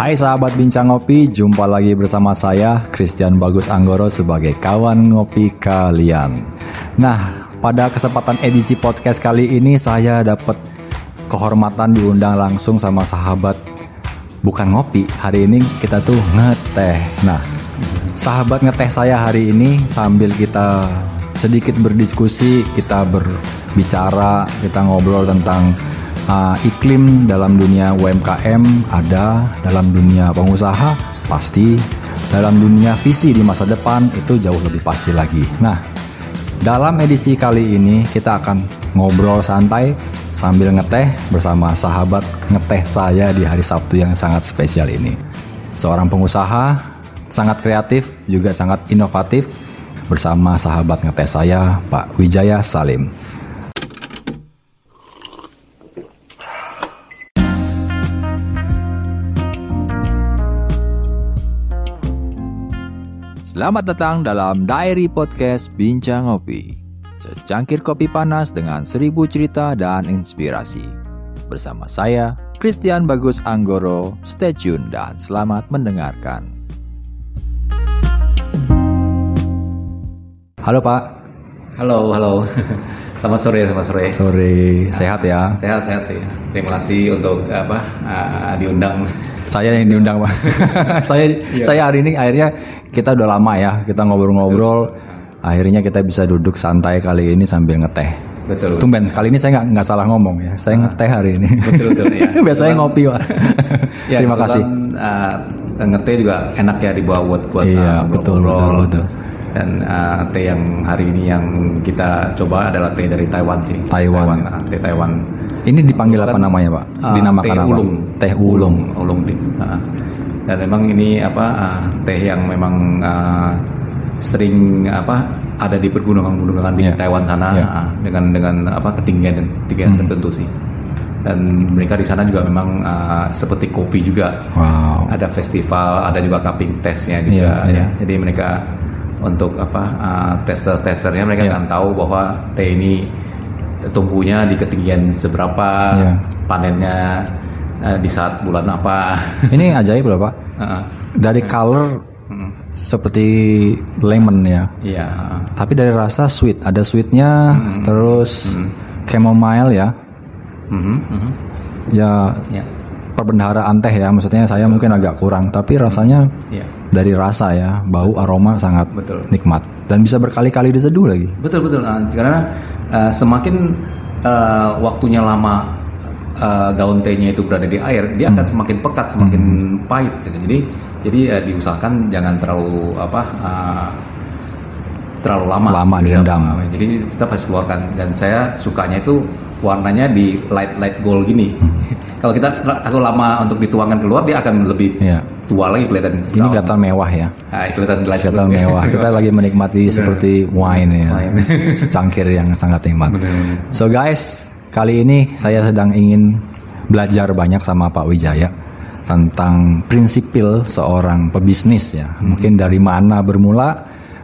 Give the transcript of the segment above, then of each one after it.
Hai sahabat Bincang Ngopi, jumpa lagi bersama saya Christian Bagus Anggoro sebagai kawan ngopi kalian. Nah, pada kesempatan edisi podcast kali ini saya dapat kehormatan diundang langsung sama sahabat bukan ngopi. Hari ini kita tuh ngeteh. Nah, sahabat ngeteh saya hari ini sambil kita sedikit berdiskusi, kita berbicara, kita ngobrol tentang uh, iklim dalam dunia UMKM ada, dalam dunia pengusaha pasti, dalam dunia visi di masa depan itu jauh lebih pasti lagi. Nah, dalam edisi kali ini kita akan ngobrol santai sambil ngeteh bersama sahabat ngeteh saya di hari Sabtu yang sangat spesial ini. Seorang pengusaha sangat kreatif juga sangat inovatif bersama sahabat ngeteh saya Pak Wijaya Salim. Selamat datang dalam Diary Podcast Bincang Ngopi. Secangkir kopi panas dengan seribu cerita dan inspirasi. Bersama saya, Christian Bagus Anggoro. Stay tune dan selamat mendengarkan. Halo Pak. Halo, halo. Selamat sore, selamat sore. Sore, sehat ya? Sehat, sehat sih. Terima kasih untuk apa uh, diundang. Saya yang diundang Pak. saya saya hari ini akhirnya kita udah lama ya kita ngobrol-ngobrol. Akhirnya kita bisa duduk santai kali ini sambil ngeteh. Betul. Tumben kali ini saya nggak nggak salah ngomong ya. Saya ngeteh hari ini. Betul betul ya. Biasanya ngopi Pak. Ya, Terima kasih. Uh, ngeteh juga enak ya dibawa buat buat Iya, uh, betul, ngobrol. betul, betul. Dan uh, teh yang hari ini yang kita coba adalah teh dari Taiwan sih. Taiwan. uh, teh Taiwan. Ini dipanggil apa namanya Pak? Uh, Dinamakan teh apa? ulung. Teh ulung. ulung teh. Uh, dan memang ini apa uh, teh yang memang uh, sering apa ada di pergunungan-pergunungan di Iya. Taiwan sana Iya. uh, dengan dengan apa ketinggian ketinggian Hmm. tertentu sih. Dan mereka di sana juga memang uh, seperti kopi juga Wow. ada festival, ada juga cupping testnya juga Iya, iya. ya. Jadi mereka untuk apa uh, tester-testernya mereka Iya. akan tahu bahwa teh ini tumbuhnya di ketinggian seberapa, Iya. panennya uh, di saat bulan apa. Ini ajaib loh Pak. Heeh. Dari color seperti lemon ya. Iya. Tapi dari rasa sweet, ada sweetnya, Hmm. terus chamomile ya, Mhm, mhm. ya Ya. perbendaharaan teh ya. Maksudnya saya mungkin agak kurang, tapi rasanya Iya. Dari rasa ya, bau aroma sangat Betul. nikmat dan bisa berkali-kali diseduh lagi. Betul betul Ah, karena uh, semakin uh, waktunya lama uh, daun tehnya itu berada di air, dia Hmm. akan semakin pekat, semakin pahit. gitu. Jadi jadi uh, diusahakan jangan terlalu apa uh, terlalu lama. Lama direndam. Jadi kita harus keluarkan dan saya sukanya itu warnanya di light light gold gini. Hmm. Kalau kita kalau lama untuk dituangkan keluar dia akan lebih Iya. tua lagi kelihatan. Ini brown. kelihatan mewah ya. Ah, kelihatan light Kelihatan gold. mewah. Kita lagi menikmati seperti wine ya. Secangkir yang sangat nikmat. So guys, kali ini saya sedang ingin belajar banyak sama Pak Wijaya tentang prinsipil seorang pebisnis ya. Mungkin dari mana bermula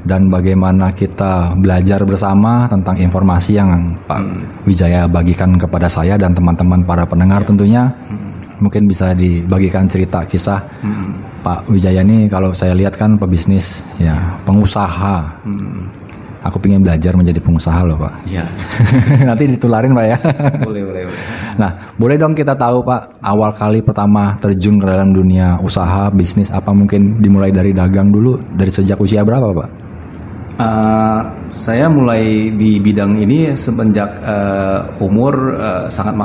dan bagaimana kita belajar bersama tentang informasi yang Pak Wijaya bagikan kepada saya dan teman-teman para pendengar tentunya. Mungkin bisa dibagikan cerita kisah Pak Wijaya ini kalau saya lihat kan pebisnis ya, pengusaha. Aku pengen belajar menjadi pengusaha loh Pak. Iya. Nanti ditularin Pak ya. boleh boleh boleh. Nah, boleh dong kita tahu Pak, awal kali pertama terjun ke dalam dunia usaha, bisnis apa mungkin dimulai dari dagang dulu, dari sejak usia berapa Pak? Uh, saya mulai di bidang ini semenjak uh, umur uh, sangat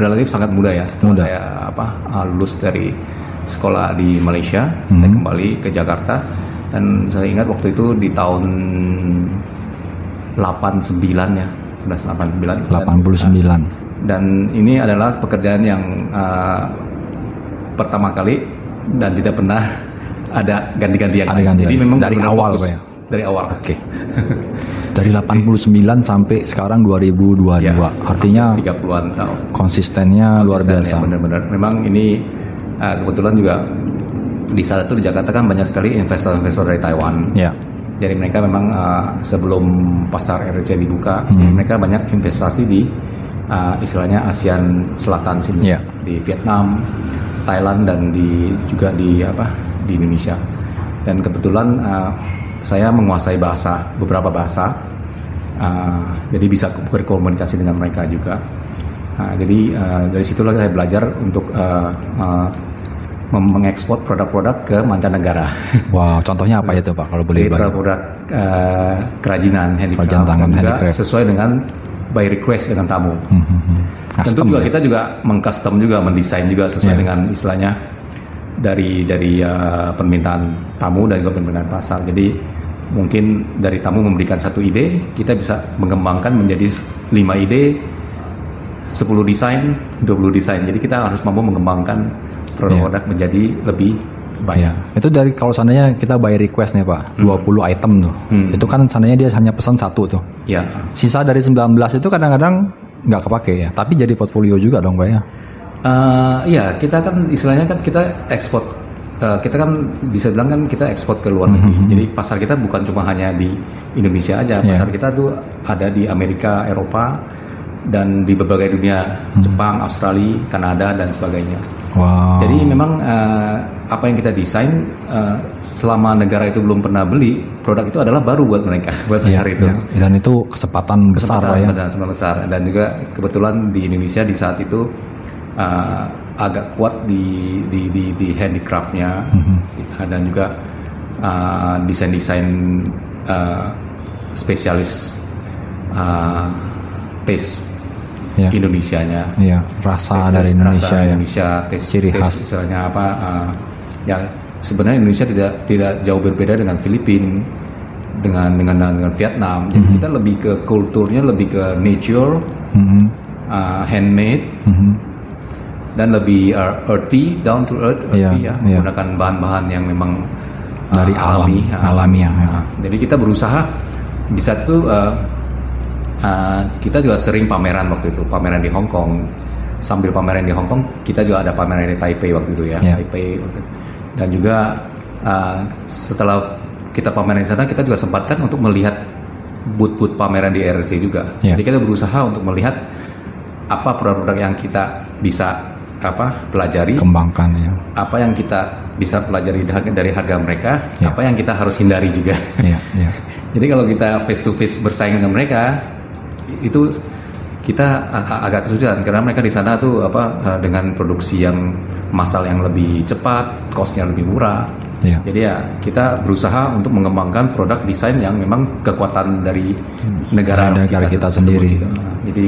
relatif sangat muda ya. Setelah Muda. saya apa uh, lulus dari sekolah di Malaysia, Hmm. saya kembali ke Jakarta dan saya ingat waktu itu di tahun 89 ya, 1989. Dan, 89. dan ini adalah pekerjaan yang uh, pertama kali dan tidak pernah ada ganti-ganti yang Ada lain. ganti Jadi memang Dari awal, fokus. Ya? Dari awal. Oke. Dari 89 sampai sekarang 2022. Ya. Artinya 30-an tahun. konsistennya luar biasa. ya, benar-benar. Memang ini uh, kebetulan juga di saat itu di Jakarta kan banyak sekali investor-investor dari Taiwan. Ya. Jadi mereka memang uh, sebelum pasar RC dibuka, Hmm. mereka banyak investasi di uh, istilahnya ASEAN Selatan sini, Iya. di Vietnam, Thailand dan di juga di apa di Indonesia. Dan kebetulan uh, saya menguasai bahasa beberapa bahasa, uh, jadi bisa berkomunikasi dengan mereka juga. Uh, jadi uh, dari situlah saya belajar untuk uh, uh, mengekspor produk-produk ke mancanegara. Wow, contohnya apa itu Pak kalau boleh Produk-produk uh, kerajinan handicraft Kerajinan tangan handicraft. sesuai dengan by request dengan tamu. Hmm, hmm, hmm. Tentu juga ya? kita juga mengcustom juga mendesain juga sesuai Iya. dengan istilahnya dari dari uh, permintaan tamu dan juga permintaan pasar. Jadi mungkin dari tamu memberikan satu ide, kita bisa mengembangkan menjadi 5 ide, 10 desain, 20 desain. Jadi kita harus mampu mengembangkan produk-produk menjadi lebih baik. Iya. Itu dari kalau seandainya kita by request nih Pak, 20 item tuh. Itu kan seandainya dia hanya pesan satu tuh. Ya. Sisa dari 19 itu kadang-kadang nggak kepake ya, tapi jadi portfolio juga dong Pak ya. Eh, iya, kita kan istilahnya kan kita ekspor. eh, kita kan bisa bilang kan kita ekspor ke luar negeri. Jadi pasar kita bukan cuma hanya di Indonesia aja. Iya. Pasar kita tuh ada di Amerika, Eropa, dan di berbagai dunia, Jepang, Australia, Kanada dan sebagainya. Wow. Jadi memang eh, apa yang kita desain eh, selama negara itu belum pernah beli produk itu adalah baru buat mereka buat Iya, pasar itu. iya. Dan itu kesempatan besar Pak ya. Kesempatan besar dan juga kebetulan di Indonesia di saat itu uh, agak kuat di di di, di handicraftnya Mhm. dan juga uh, desain-desain uh, spesialis uh, taste Iya. Indonesianya Iya, rasa Tes- dari Indonesia rasa ya. Indonesia tes Ciri khas. istilahnya apa uh, ya sebenarnya Indonesia tidak tidak jauh berbeda dengan Filipina dengan dengan dengan Vietnam jadi Mhm. kita lebih ke kulturnya lebih ke nature Mhm, uh, handmade mhm. Dan lebih uh, earthy down to earth earthy ya iya. menggunakan bahan-bahan yang memang uh, Dari alam, alami uh, alamiah, ya. uh, jadi kita berusaha di saat itu uh, uh, kita juga sering pameran waktu itu pameran di Hong Kong sambil pameran di Hong Kong kita juga ada pameran di Taipei waktu itu ya Iya. Taipei waktu dan juga uh, setelah kita pameran di sana kita juga sempatkan untuk melihat booth-booth pameran di RRC juga Iya. jadi kita berusaha untuk melihat apa produk-produk yang kita bisa apa pelajari Kembangkan ya. apa yang kita bisa pelajari dari harga mereka Ya. apa yang kita harus hindari juga Iya, iya. jadi kalau kita face to face bersaing dengan mereka itu kita ag- agak kesulitan karena mereka di sana tuh apa eh, dengan produksi yang massal yang lebih cepat costnya lebih murah Iya. jadi ya kita berusaha untuk mengembangkan produk desain yang memang kekuatan dari negara, Dari negara kita tersebut sendiri. juga. jadi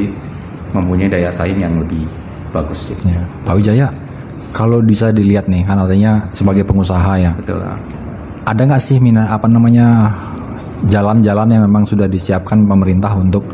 mempunyai daya saing yang lebih bagus sih. Ya, Pak Wijaya, kalau bisa dilihat nih, kan artinya sebagai pengusaha ya, betul lah. ada nggak sih mina apa namanya jalan-jalan yang memang sudah disiapkan pemerintah untuk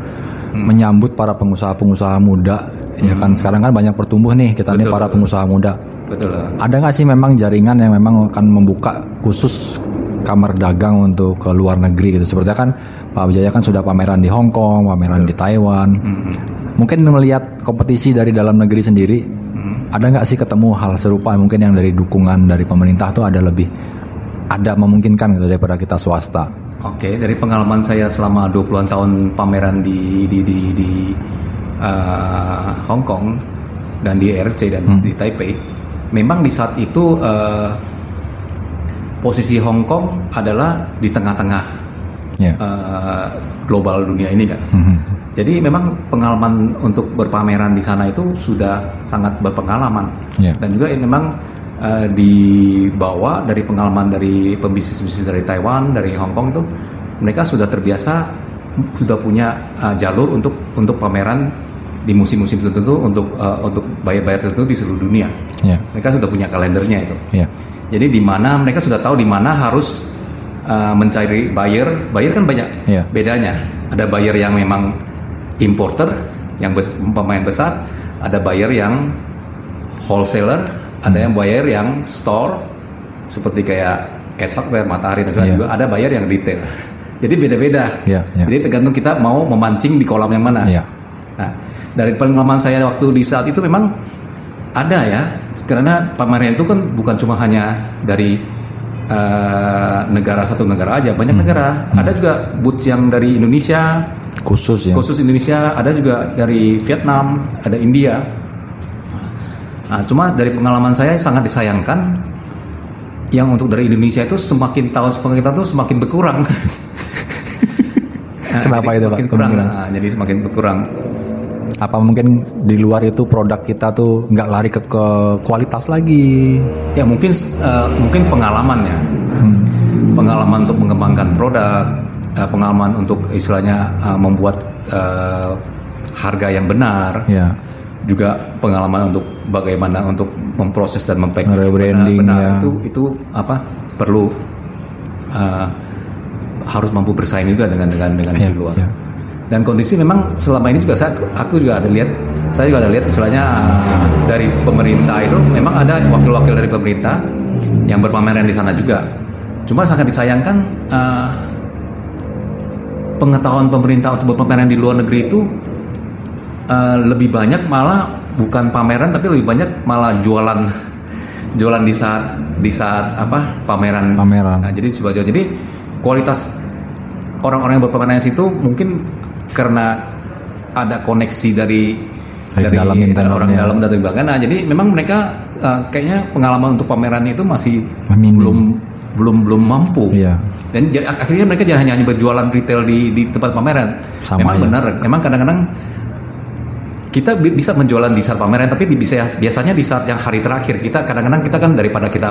Hmm. menyambut para pengusaha-pengusaha muda? Ya kan sekarang kan banyak pertumbuh nih kita nih Betul, para betul. pengusaha muda. betul lah. Ada nggak sih memang jaringan yang memang akan membuka khusus kamar dagang untuk ke luar negeri gitu? Seperti kan Pak Wijaya kan sudah pameran di Hong Kong, pameran di Taiwan. Hmm. Mungkin melihat kompetisi dari dalam negeri sendiri, Hmm. ada nggak sih ketemu hal serupa mungkin yang dari dukungan dari pemerintah tuh ada lebih ada memungkinkan gitu daripada kita swasta. Oke, dari pengalaman saya selama 20-an tahun pameran di di di, di uh, Hong Kong dan di RC dan di Taipei, memang di saat itu uh, posisi Hong Kong adalah di tengah-tengah Ya. uh, global dunia ini kan. Mhm. Jadi memang pengalaman untuk berpameran di sana itu sudah sangat berpengalaman Ya. dan juga ini memang uh, dibawa dari pengalaman dari pembisnis-bisnis dari Taiwan, dari Hong Kong itu mereka sudah terbiasa sudah punya uh, jalur untuk untuk pameran di musim-musim tertentu untuk uh, untuk bayar-bayar tertentu di seluruh dunia. Ya. Mereka sudah punya kalendernya itu. Ya. Jadi di mana mereka sudah tahu di mana harus uh, mencari buyer. Buyer kan banyak Iya. bedanya. Ada buyer yang memang importer, yang bes- pemain besar. Ada buyer yang wholesaler. Ada Hmm. yang buyer yang store, seperti kayak Esak, Matahari dan sebagainya. Iya. juga. Ada buyer yang retail. Jadi beda-beda. Iya, iya. Jadi tergantung kita mau memancing di kolam yang mana. Iya. Nah, dari pengalaman saya waktu di saat itu memang ada ya, karena pameran itu kan bukan cuma hanya dari eh, negara satu negara aja, banyak negara. Ada juga boots yang dari Indonesia, Khusus ya. khusus Indonesia, ada juga dari Vietnam, ada India. Nah, cuma dari pengalaman saya sangat disayangkan yang untuk dari Indonesia itu semakin tahun semakin tahun tuh semakin berkurang. Nah, Kenapa itu, Pak? kurang. Nah, jadi semakin berkurang. Apa mungkin di luar itu produk kita tuh nggak lari ke, ke kualitas lagi? Ya mungkin eh, mungkin pengalaman ya, Hmm. pengalaman untuk mengembangkan produk, eh, pengalaman untuk istilahnya eh, membuat eh, harga yang benar, Ya, juga pengalaman untuk bagaimana untuk memproses dan mempacking Rebranding, benar, ya. itu itu apa perlu eh, harus mampu bersaing juga dengan dengan dengan di luar. ya. Dan kondisi memang selama ini juga saya aku juga ada lihat saya juga ada lihat istilahnya uh, dari pemerintah itu memang ada wakil-wakil dari pemerintah yang berpameran di sana juga. Cuma sangat disayangkan uh, pengetahuan pemerintah untuk berpameran di luar negeri itu uh, lebih banyak malah bukan pameran tapi lebih banyak malah jualan jualan di saat di saat apa pameran. Pameran. Nah, jadi sebagai jadi kualitas orang-orang yang berpameran di situ mungkin karena ada koneksi dari Dari dalam internetnya. orang dalam dari. Nah, jadi memang mereka uh, kayaknya pengalaman untuk pameran itu masih Minim. belum belum belum mampu. Iya. Dan jadi, akhirnya mereka jangan hanya berjualan retail di di tempat pameran. Sama, memang ya. benar, memang kadang-kadang kita bi- bisa menjualan di saat pameran tapi bisa biasanya di saat yang hari terakhir kita kadang-kadang kita kan daripada kita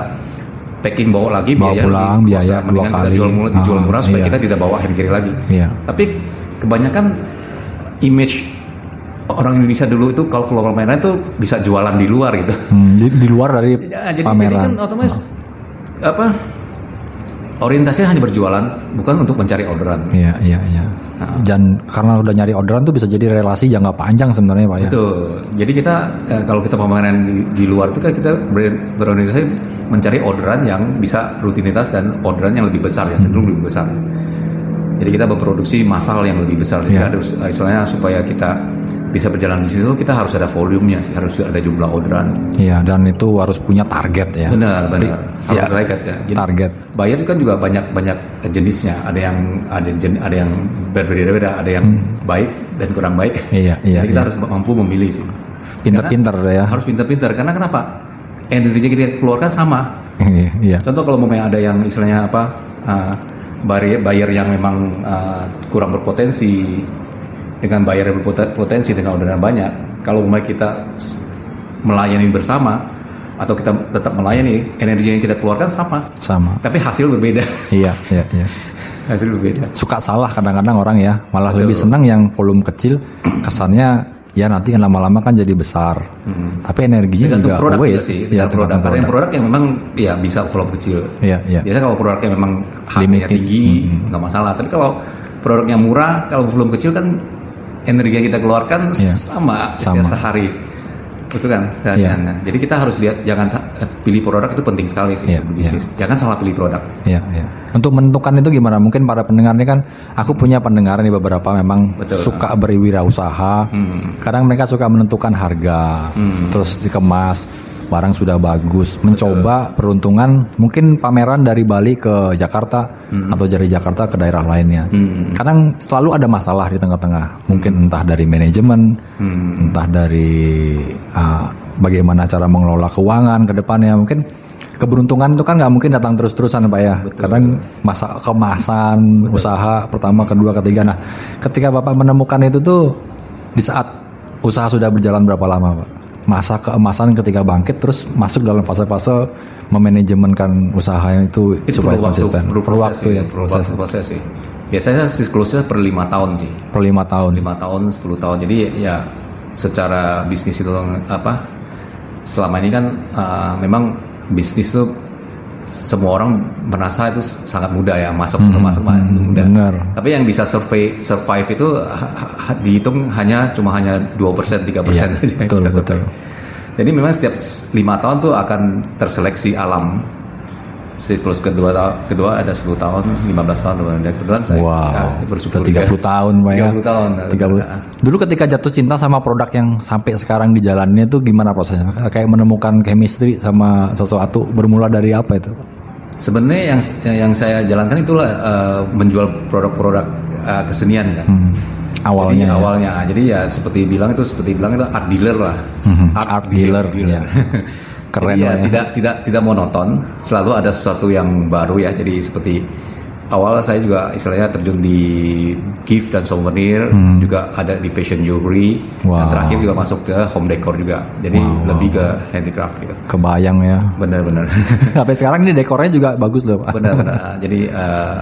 packing bawa lagi Bawa biaya pulang, lebih biaya dua mendingan kita kali. jual murah, dijual Ah, murah supaya iya. kita tidak bawa akhir kiri lagi. Iya. Tapi kebanyakan image orang Indonesia dulu itu kalau keluar pameran itu bisa jualan di luar gitu. Hmm, di, di luar dari Ya, jadi, jadi pameran. kan otomatis apa orientasinya hanya berjualan bukan untuk mencari orderan. Iya, iya, iya. Dan karena udah nyari orderan tuh bisa jadi relasi jangka panjang sebenarnya Pak ya. Betul. Jadi kita eh, kalau kita pameran di, di luar itu kan kita ber- berorganisasi mencari orderan yang bisa rutinitas dan orderan yang lebih besar ya cenderung lebih besar. Jadi kita memproduksi massal yang lebih besar. Jadi Iya. harus eh, istilahnya supaya kita bisa berjalan di situ kita harus ada volumenya sih, harus ada jumlah orderan. Iya, dan itu harus punya target ya. Benar, benar. Harus ya, target ya. Jadi, Target. Buyer itu kan juga banyak banyak jenisnya. Ada yang ada jen- ada yang berbeda-beda, ada yang baik dan kurang baik. Hmm. Iya, iya, Jadi kita iya. harus mampu memilih sih. Pinter-pinter ya. Harus pintar-pintar karena kenapa? Energi yang kita keluarkan sama. Iya, iya. Contoh kalau mau ada yang istilahnya apa? uh, buyer, buyer yang memang uh, kurang berpotensi dengan buyer yang berpotensi dengan orderan banyak. Kalau mau kita melayani bersama atau kita tetap melayani, energi yang kita keluarkan sama, Sama. tapi hasil berbeda. Iya, iya, iya. hasil berbeda. Suka salah kadang-kadang orang ya, malah lebih senang yang volume kecil, kesannya ya nanti lama-lama kan jadi besar. Tapi energinya Tergantung juga produk waste. sih, tergantung produk. tergantung Ada yang produk. produk yang memang ya bisa volume kecil. Iya, iya. Biasanya kalau produknya memang harganya tinggi nggak masalah. Tapi kalau produknya murah, kalau volume kecil kan energi yang kita keluarkan Iya. sama, Sama. sehari. Itu kan. Iya. Nah, Jadi kita harus lihat jangan eh, pilih produk itu penting sekali sih Iya, untuk bisnis. Jangan salah pilih produk. Iya, iya. Untuk menentukan itu gimana? Mungkin para pendengar ini kan, aku punya pendengar nih beberapa memang Betul. suka berwirausaha. Kadang mereka suka menentukan harga, terus dikemas, barang sudah bagus, mencoba peruntungan mungkin pameran dari Bali ke Jakarta atau dari Jakarta ke daerah lainnya. Kadang selalu ada masalah di tengah-tengah. Mungkin entah dari manajemen, entah dari ah, bagaimana cara mengelola keuangan ke depannya. Mungkin keberuntungan itu kan nggak mungkin datang terus-terusan pak ya. Kadang masa kemasan usaha pertama, kedua, ketiga. Nah, ketika bapak menemukan itu tuh di saat usaha sudah berjalan berapa lama pak? Masa keemasan ketika bangkit terus masuk dalam fase-fase memanajemenkan usaha yang itu, Itu supaya perlu waktu, konsisten. perlu Perlu proses waktu ya perlu proses. waktu proses sih. Biasanya siklusnya per lima tahun sih. Per lima tahun. lima tahun 10 tahun jadi ya secara bisnis itu apa selama ini kan uh, memang bisnis itu semua orang merasa itu sangat mudah ya masuk untuk masuk mah mudah benar. tapi yang bisa survey survive itu ha- ha- dihitung hanya cuma hanya dua persen tiga persen Iya, betul, betul. jadi memang setiap lima tahun tuh akan terseleksi alam siklus kedua kedua ada 10 tahun 15 tahun dan kebetulan saya Wow, ya, bersyukur udah 30 tahun Pak ya. 30 tahun 30. Dulu ketika jatuh cinta sama produk yang sampai sekarang di jalannya itu gimana prosesnya? Kayak menemukan chemistry sama sesuatu bermula dari apa itu? Sebenarnya yang yang saya jalankan itulah eh, menjual produk-produk eh, kesenian kan. Hmm. Awalnya Jadi ya. awalnya, jadi ya seperti bilang itu seperti bilang itu art dealer lah. Mhm, art dealer, ya. Keren Jadi ya, ya. tidak tidak tidak monoton, selalu ada sesuatu yang baru ya. Jadi seperti awal saya juga istilahnya terjun di gift dan souvenir, juga ada di fashion jewelry, Hmm. Wow. dan terakhir juga masuk ke home decor juga. Jadi lebih ke handicraft gitu. Kebayang ya. Benar-benar. Sampai sekarang ini dekornya juga bagus loh Pak. Benar-benar. Jadi eh,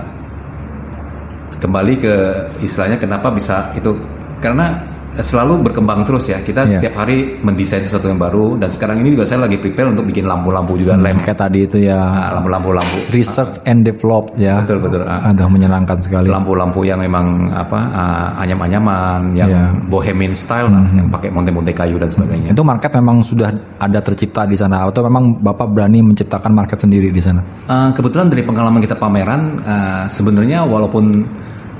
kembali ke istilahnya kenapa bisa itu karena selalu berkembang terus ya. Kita Iya. setiap hari mendesain sesuatu yang baru dan sekarang ini juga saya lagi prepare untuk bikin lampu-lampu juga lem Kayak tadi itu ya Ah, lampu-lampu lampu research and develop ya. betul betul ah. Ada menyenangkan sekali. lampu-lampu yang memang apa ah, anyam-anyaman yang Iya. bohemian style lah yang pakai monte-monte kayu dan sebagainya Itu market memang sudah ada tercipta di sana atau memang Bapak berani menciptakan market sendiri di sana? Ah, kebetulan dari pengalaman kita pameran ah, sebenarnya walaupun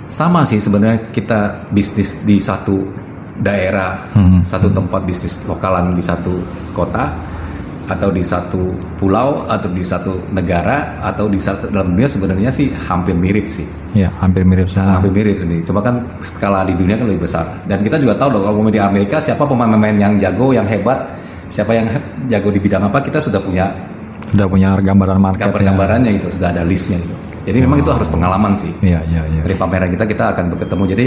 sama sih sebenarnya kita bisnis di satu daerah satu tempat bisnis lokalan di satu kota atau di satu pulau atau di satu negara atau di satu dalam dunia sebenarnya sih hampir mirip sih Ya, hampir mirip Nah, semua. hampir mirip sendiri. Cuma kan skala di dunia kan lebih besar. Dan kita juga tahu loh kalau di Amerika siapa pemain-pemain yang jago, yang hebat, siapa yang jago di bidang apa kita sudah punya Sudah punya gambaran market ya. gambar-gambarannya gitu, sudah ada listnya gitu. Jadi memang itu harus pengalaman sih. Iya, iya, iya. Dari pameran kita kita akan bertemu. Jadi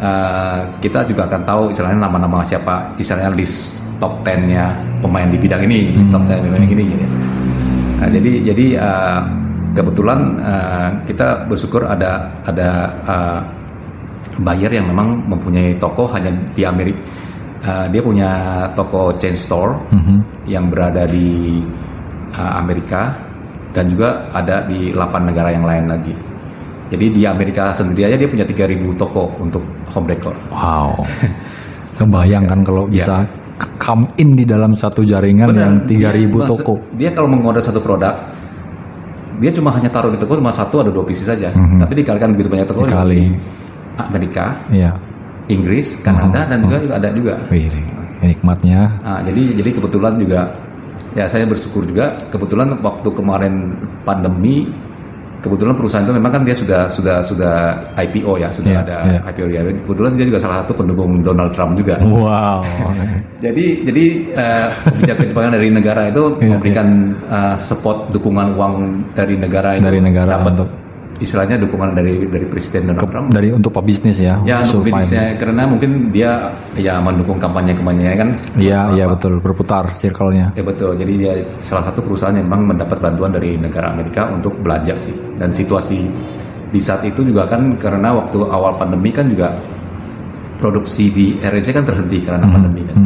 eh, kita juga akan tahu istilahnya nama-nama siapa, istilahnya list top 10-nya pemain di bidang ini, list top 10 pemain ini gitu. Nah, jadi jadi eh, kebetulan eh, kita bersyukur ada ada eh, buyer yang memang mempunyai toko hanya di Amerika. Eh, dia punya toko chain store yang berada di eh, Amerika dan juga ada di 8 negara yang lain lagi. Jadi di Amerika sendiri aja dia punya 3000 toko untuk home decor. Wow. Kebayang kan kalau Iya. bisa come in di dalam satu jaringan Benar. yang 3000 Dia- toko. Dia kalau mengorder satu produk, dia cuma hanya taruh di toko cuma satu atau dua pieces saja. Tapi dikalikan begitu banyak toko. Dikali. di Amerika, Iya. Inggris, Kanada dan juga ada juga. Wih, nikmatnya. Ah, jadi jadi kebetulan juga ya saya bersyukur juga kebetulan waktu kemarin pandemi kebetulan perusahaan itu memang kan dia sudah sudah sudah IPO ya sudah Iya, ada iya. IPO ya kebetulan dia juga salah satu pendukung Donald Trump juga Wow. jadi jadi eh, kebijakan-kebijakan dari negara itu Iya, memberikan eh, support dukungan uang dari negara itu Dari negara dapat untuk- istilahnya dukungan dari dari Presiden Donald Trump Dari untuk pebisnis ya. ya untuk bisnisnya karena mungkin dia ya mendukung kampanye-kampanye kan Iya, iya betul, berputar circle-nya. Ya betul, jadi dia salah satu perusahaan yang memang mendapat bantuan dari negara Amerika untuk belanja sih. Dan situasi di saat itu juga kan karena waktu awal pandemi kan juga produksi di RRC kan terhenti karena pandemi kan.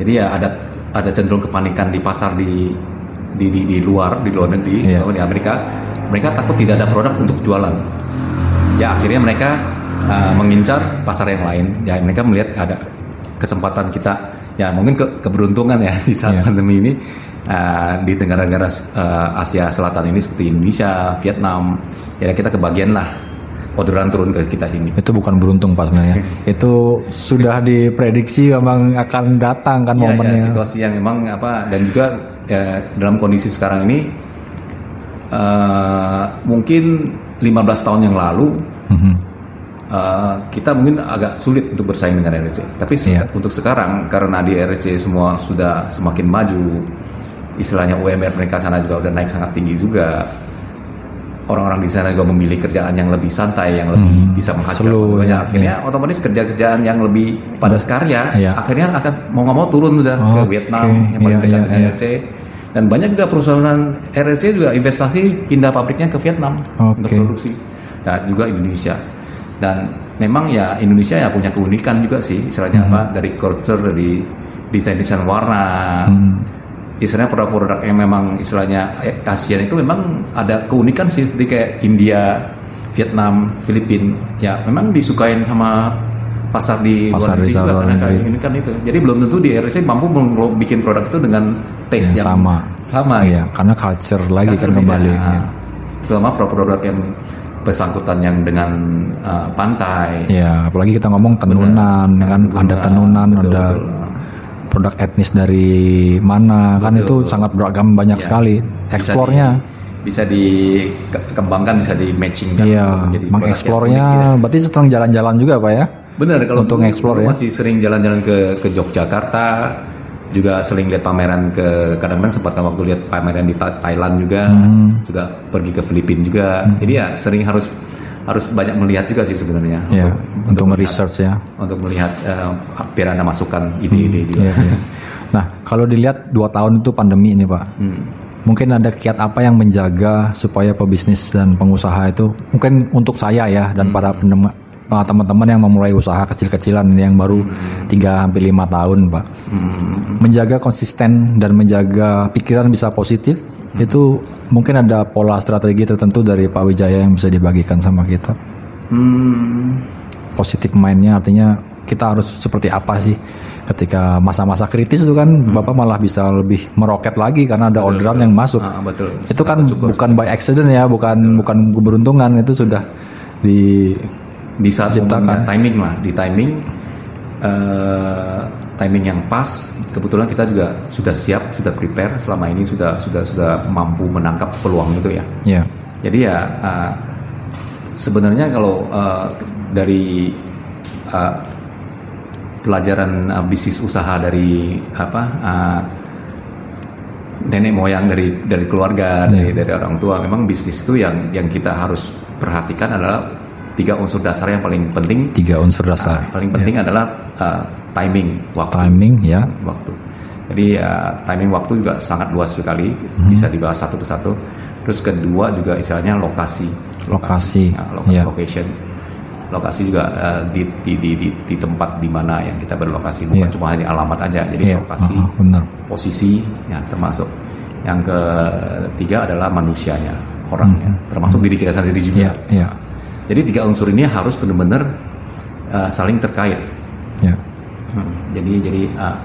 Jadi ya ada ada cenderung kepanikan di pasar di di di, di luar di luar negeri, terutama di Amerika. Mereka takut tidak ada produk untuk jualan. Ya akhirnya mereka uh, mengincar pasar yang lain. Ya mereka melihat ada kesempatan kita. Ya mungkin ke, keberuntungan ya di saat Iya. pandemi ini uh, di negara-negara uh, Asia Selatan ini seperti Indonesia, Vietnam. Ya kita kebagian lah orderan turun ke kita sini. Itu bukan beruntung Pak sebenarnya. itu sudah diprediksi memang akan datang kan Ya, ya, momennya. situasi yang memang apa dan juga ya, dalam kondisi sekarang ini eh, mungkin 15 tahun yang lalu Mhm. eh, kita mungkin agak sulit untuk bersaing dengan RRC. Tapi Iya. untuk sekarang karena di RRC semua sudah semakin maju, istilahnya UMR mereka sana juga udah naik sangat tinggi juga. Orang-orang di sana juga memilih kerjaan yang lebih santai, yang lebih bisa menghasilkan Hmm. slow, banyak. ya, Akhirnya otomatis kerja-kerjaan yang lebih padat karya, Iya. akhirnya akan mau nggak mau turun udah ke Oke, Vietnam yang paling iya, dekat iya, dengan iya. RRC. Dan banyak juga perusahaan RRC juga investasi pindah pabriknya ke Vietnam untuk Oke. produksi. Dan juga Indonesia. Dan memang ya Indonesia ya punya keunikan juga sih istilahnya Hmm. apa dari culture dari desain desain warna. Hmm. Istilahnya produk-produk yang memang istilahnya eh, ASEAN itu memang ada keunikan sih seperti kayak India, Vietnam, Filipina. Ya memang disukain sama pasar di Pasar luar negeri juga karena negeri. keunikan itu. Jadi belum tentu di RRC mampu bikin produk itu dengan taste Yang yang sama. sama Iya, karena culture lagi kan Culture kembali. beda. Iya. Terutama produk-produk yang bersangkutan yang dengan uh, pantai. Ya, apalagi kita ngomong tenunan, kan ada tenunan, betul, ada betul. produk etnis dari mana, kan itu sangat beragam banyak Ya. sekali. Bisa Eksplornya, di- bisa dikembangkan, bisa di matching iya, mengeksplornya. Berarti setelah jalan-jalan juga pak ya? Benar kalau Untuk dulu ya. Masih sering jalan-jalan ke ke Yogyakarta, juga sering lihat pameran ke kadang-kadang sempat kan waktu lihat pameran di Tha- Thailand juga, Hmm. juga pergi ke Filipina juga. Jadi ya sering harus harus banyak melihat juga sih sebenarnya Ya, untuk, melihat- nge-research ya. untuk melihat eh, biar anda masukkan ide-ide juga. Iya, iya. Nah, kalau dilihat dua tahun itu pandemi ini, Pak. Hmm. Mungkin ada kiat apa yang menjaga supaya pebisnis dan pengusaha itu mungkin untuk saya ya dan para pendengar uh, teman-teman yang memulai usaha kecil-kecilan yang baru 3 sampai 5 tahun, Pak. Menjaga konsisten dan menjaga pikiran bisa positif itu mungkin ada pola strategi tertentu dari Pak Wijaya yang bisa dibagikan sama kita. Hmm, Positif mindnya artinya kita harus seperti apa sih ketika masa-masa kritis itu kan Bapak malah bisa lebih meroket lagi karena ada orderan yang masuk. ah, betul. Itu kan bukan by accident ya, bukan bukan keberuntungan itu sudah di di saat Ciptakan. timing lah di timing eh, timing yang pas kebetulan kita juga sudah siap sudah prepare selama ini sudah sudah sudah mampu menangkap peluang itu ya. Ya. Jadi ya eh, sebenarnya kalau eh, dari eh, pelajaran eh, bisnis usaha dari apa eh, nenek moyang dari dari keluarga dari dari orang tua memang bisnis itu yang yang kita harus perhatikan adalah tiga unsur dasar yang paling penting. Tiga unsur dasar. paling penting adalah uh, timing waktu. Timing ya. waktu. Jadi uh, timing waktu juga sangat luas sekali bisa dibahas satu persatu. Terus kedua juga istilahnya lokasi. Lokasi, Nah, loka- ya. location. Lokasi juga uh, di, di, di, di, di tempat di mana yang kita berlokasi. Bukan Iya. cuma hanya alamat aja. Jadi Iya, lokasi ah, ah, benar. posisi ya termasuk. Yang ketiga adalah manusianya orangnya. Termasuk diri kita sendiri juga. Ya, ya. Jadi tiga unsur ini harus benar-benar uh, saling terkait Ya. Hmm, jadi jadi uh,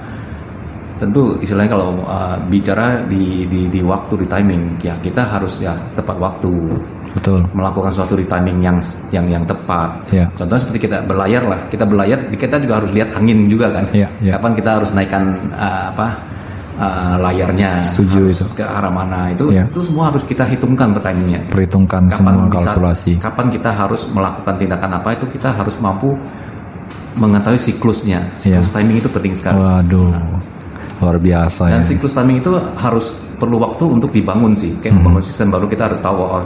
tentu istilahnya kalau uh, bicara di, di di waktu di timing ya kita harus ya tepat waktu Betul. melakukan suatu di timing yang yang yang tepat. Ya. Contohnya seperti kita berlayar lah, kita berlayar kita juga harus lihat angin juga kan. Ya, ya. Kapan kita harus naikkan uh, apa uh, layarnya, Setuju harus itu. ke arah mana itu Ya. itu semua harus kita hitungkan pertimingnya. Perhitungkan semua bisa- kalkulasi. kapan kita harus melakukan tindakan apa itu kita harus mampu mengetahui siklusnya. Siklus Ya. timing itu penting sekali. Waduh. Luar biasa ya. Dan siklus timing itu harus perlu waktu untuk dibangun sih. Kayak membangun sistem baru kita harus tahu oh,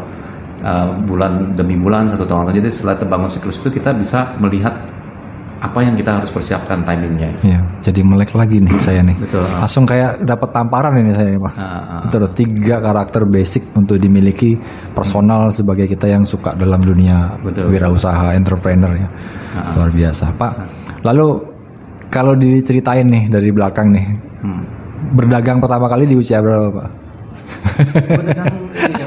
uh, bulan demi bulan satu tahun. Jadi setelah terbangun siklus itu kita bisa melihat apa yang kita harus persiapkan timingnya. Iya, jadi melek lagi nih saya nih. Betul. Langsung kayak dapat tamparan ini saya nih, Pak. Ah, ah. Betul, tiga karakter basic untuk dimiliki personal sebagai kita yang suka dalam dunia Betul. wirausaha, entrepreneur ya. Luar biasa, Pak. Lalu kalau diceritain nih dari belakang nih, Hmm. berdagang pertama kali di usia berapa, Pak? Berdagang, ya,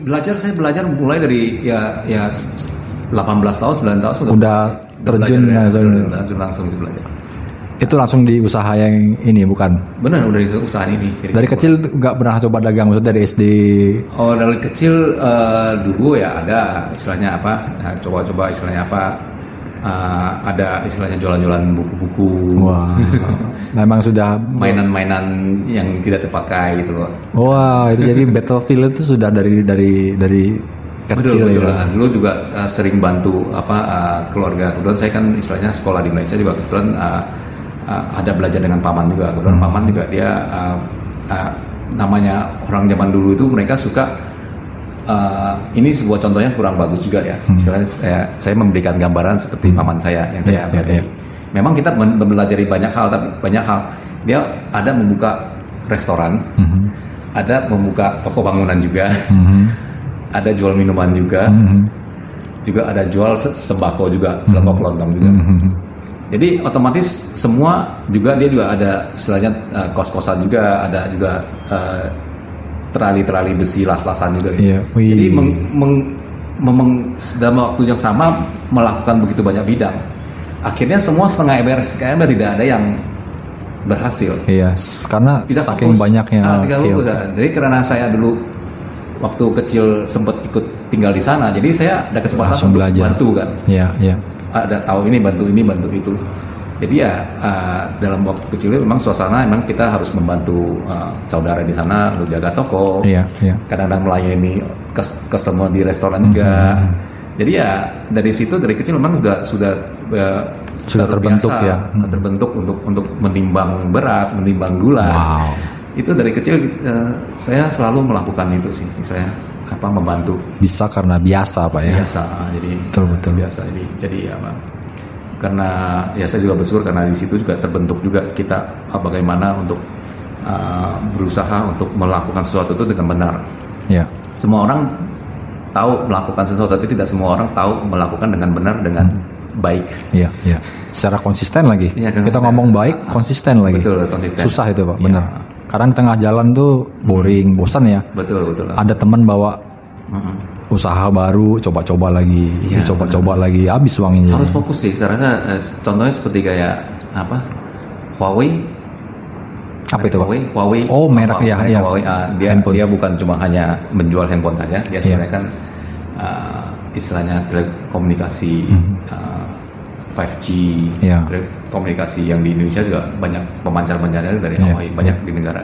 belajar saya belajar mulai dari ya ya s- s- 18 tahun 9 tahun sudah Udah terjun ya. langsung. Udah terjun langsung belajar. Itu langsung di usaha yang ini bukan? Benar udah dari usaha ini. Dari kecil nggak pernah coba dagang, maksudnya dari SD. Oh dari kecil eh, dulu ya ada istilahnya apa? Nah, coba-coba istilahnya apa? Eh, ada istilahnya jualan-jualan buku-buku, Wah, memang sudah mainan-mainan yang tidak terpakai gitu loh. Wah, itu jadi battlefield itu sudah dari dari dari kecil betul, betul. ya. Dulu juga eh, sering bantu apa eh, keluarga. Kebetulan saya kan istilahnya sekolah di Malaysia juga kebetulan eh, eh, ada belajar dengan paman juga. Kebetulan paman juga dia eh, eh, namanya orang zaman dulu itu mereka suka eh, ini sebuah contohnya kurang bagus juga ya. Istilahnya eh, saya memberikan gambaran seperti paman saya yang saya Ya, ya, pelajari. ya. Memang kita mempelajari banyak hal tapi banyak hal dia ada membuka restoran, Mhm, ada membuka toko bangunan juga mhm, ada jual minuman juga, mhm, juga ada jual se- sembako juga, kelompok kelontong juga. mhm. Jadi otomatis semua juga dia juga ada istilahnya eh, kos-kosan juga, ada juga eh, terali-terali besi las-lasan juga. gitu. Iya, wih. Jadi meng, meng- memeng- dalam waktu yang sama melakukan begitu banyak bidang. Akhirnya semua setengah ember, setengah ember tidak ada yang berhasil. Iya, karena Tidak saking fokus. banyaknya. Ah, tidak fokus. Jadi karena saya dulu waktu kecil sempat ikut tinggal di sana, jadi saya ada kesempatan Langsung untuk belajar. bantu kan. Iya, iya. Ada tahu ini bantu ini bantu itu. Jadi ya ah, dalam waktu kecil memang suasana memang kita harus membantu ah, saudara di sana untuk jaga toko. Iya, iya. Kadang-kadang melayani cus- customer di restoran juga. Hmm. Jadi ya dari situ dari kecil memang sudah sudah eh, Sudah terbentuk ya. Hmm. terbentuk untuk untuk menimbang beras, menimbang gula. Wow. Itu dari kecil eh, saya selalu melakukan itu sih. Saya apa membantu Bisa karena biasa pak ya. biasa. Jadi Betul, betul. biasa. Jadi jadi apa? Karena ya saya juga bersyukur karena di situ juga terbentuk juga kita ah, bagaimana untuk ah, berusaha untuk melakukan sesuatu itu dengan benar. Ya. Semua orang tahu melakukan sesuatu, tapi tidak semua orang tahu melakukan dengan benar dengan baik. Iya, iya. Secara konsisten lagi. Kita konsisten. ngomong baik, konsisten lagi. Betul, konsisten. Susah itu pak, Iya. benar. Kadang di tengah jalan tuh boring, bosan ya. Betul betul. Ada teman bawa Mm-mm. usaha baru, coba-coba lagi, Iya, coba-coba lagi, habis uangnya. Harus jadi. fokus sih. Saya rasa eh, contohnya seperti kayak apa? Huawei. Apa itu pak? Huawei, Huawei. Oh, merek, ya, ya. Huawei. ah, dia Handphone. dia bukan cuma hanya menjual handphone saja. Dia Iya. sebenarnya kan ah, istilahnya telekomunikasi ah, 5G, Iya. Komunikasi yang di Indonesia juga banyak pemancar-pemancarnya dari Iya, Huawei, banyak di negara.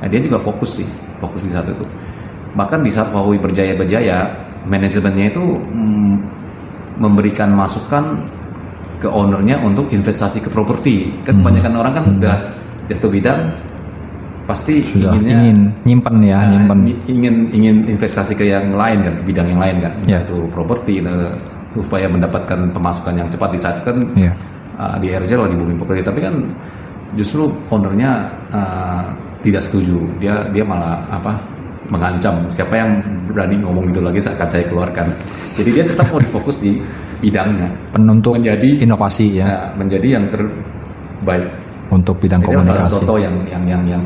Nah, dia juga fokus sih, fokus di satu itu. Bahkan di saat Huawei berjaya-berjaya, manajemennya itu mm, memberikan masukan ke ownernya untuk investasi ke properti. Kan kebanyakan orang kan udah di satu bidang pasti Sudah inginnya ingin nyimpen ya, uh, nyimpen. ingin ingin investasi ke yang lain kan, ke bidang yang lain kan, Ya. yaitu properti nah, supaya mendapatkan pemasukan yang cepat di saat itu kan Iya. Uh, di RJ lagi booming properti, tapi kan justru ownernya uh, tidak setuju. Dia dia malah apa mengancam siapa yang berani ngomong itu lagi akan saya keluarkan. Jadi dia tetap mau difokus di bidangnya, Penuntuk menjadi inovasi ya, uh, menjadi yang terbaik. untuk bidang satu komunikasi. contoh yang yang yang yang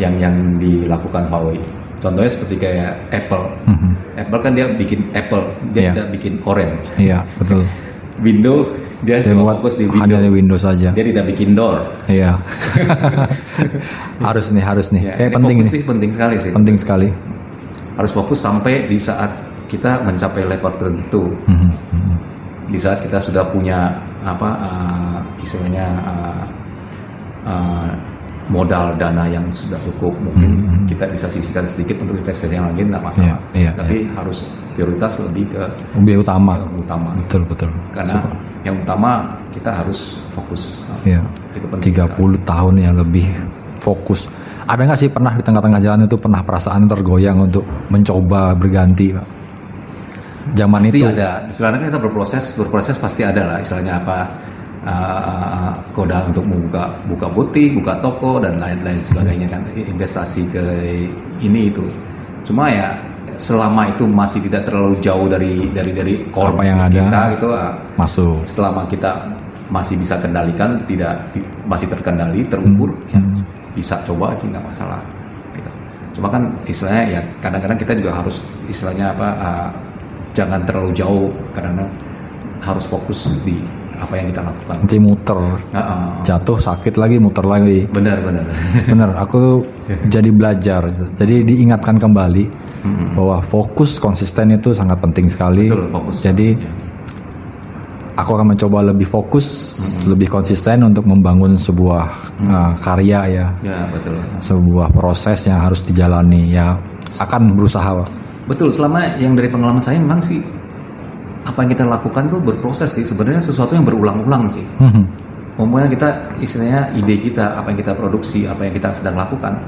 yang yang dilakukan Huawei. Contohnya seperti kayak Apple. Mhm. Apple kan dia bikin Apple, dia Iya. tidak bikin Orange. Iya, betul. Windows dia Dia cuma fokus di hanya Windows. di Windows saja. Dia tidak bikin door. Iya. harus nih, harus nih. Ya, eh ini penting fokus nih. sih penting sekali sih. Penting sekali. Harus fokus sampai di saat kita mencapai level tertentu. Mhm, mhm. Di saat kita sudah punya apa uh, istilahnya uh, uh, modal dana yang sudah cukup, mungkin kita bisa sisihkan sedikit untuk investasi yang lain, tidak masalah. Hmm, Iya, iya, Tapi harus prioritas lebih ke Lebih utama. yang utama. Betul, betul. Karena yang utama kita harus fokus. Iya. Itu penting 30 tahun yang lebih fokus. Ada nggak sih pernah di tengah-tengah jalan itu pernah perasaan tergoyang untuk mencoba berganti, Pak? Zaman pasti itu ada istilahnya kan kita berproses berproses pasti ada lah istilahnya apa uh, koda untuk membuka buka butik buka toko dan lain-lain sebagainya kan investasi ke ini itu cuma ya selama itu masih tidak terlalu jauh dari dari dari core Apa yang ada. kita gitu ah, masuk. selama kita masih bisa kendalikan tidak ti- masih terkendali terukur ya bisa coba sih nggak masalah gitu. cuma kan istilahnya ya kadang-kadang kita juga harus istilahnya apa uh, jangan terlalu jauh karena harus fokus di apa yang kita lakukan Nanti muter, Ah, ah. jatuh sakit lagi, muter lagi. benar benar Bener, aku jadi belajar. Jadi diingatkan kembali bahwa fokus konsisten itu sangat penting sekali. betul fokus Jadi Ya. aku akan mencoba lebih fokus, lebih konsisten untuk membangun sebuah uh, karya ya, ya betul sebuah proses yang harus dijalani. Ya akan berusaha, Pak. betul selama yang dari pengalaman saya memang sih apa yang kita lakukan tuh berproses sih sebenarnya sesuatu yang berulang-ulang sih Mhm. Umumnya kita istilahnya ide kita, apa yang kita produksi, apa yang kita sedang lakukan,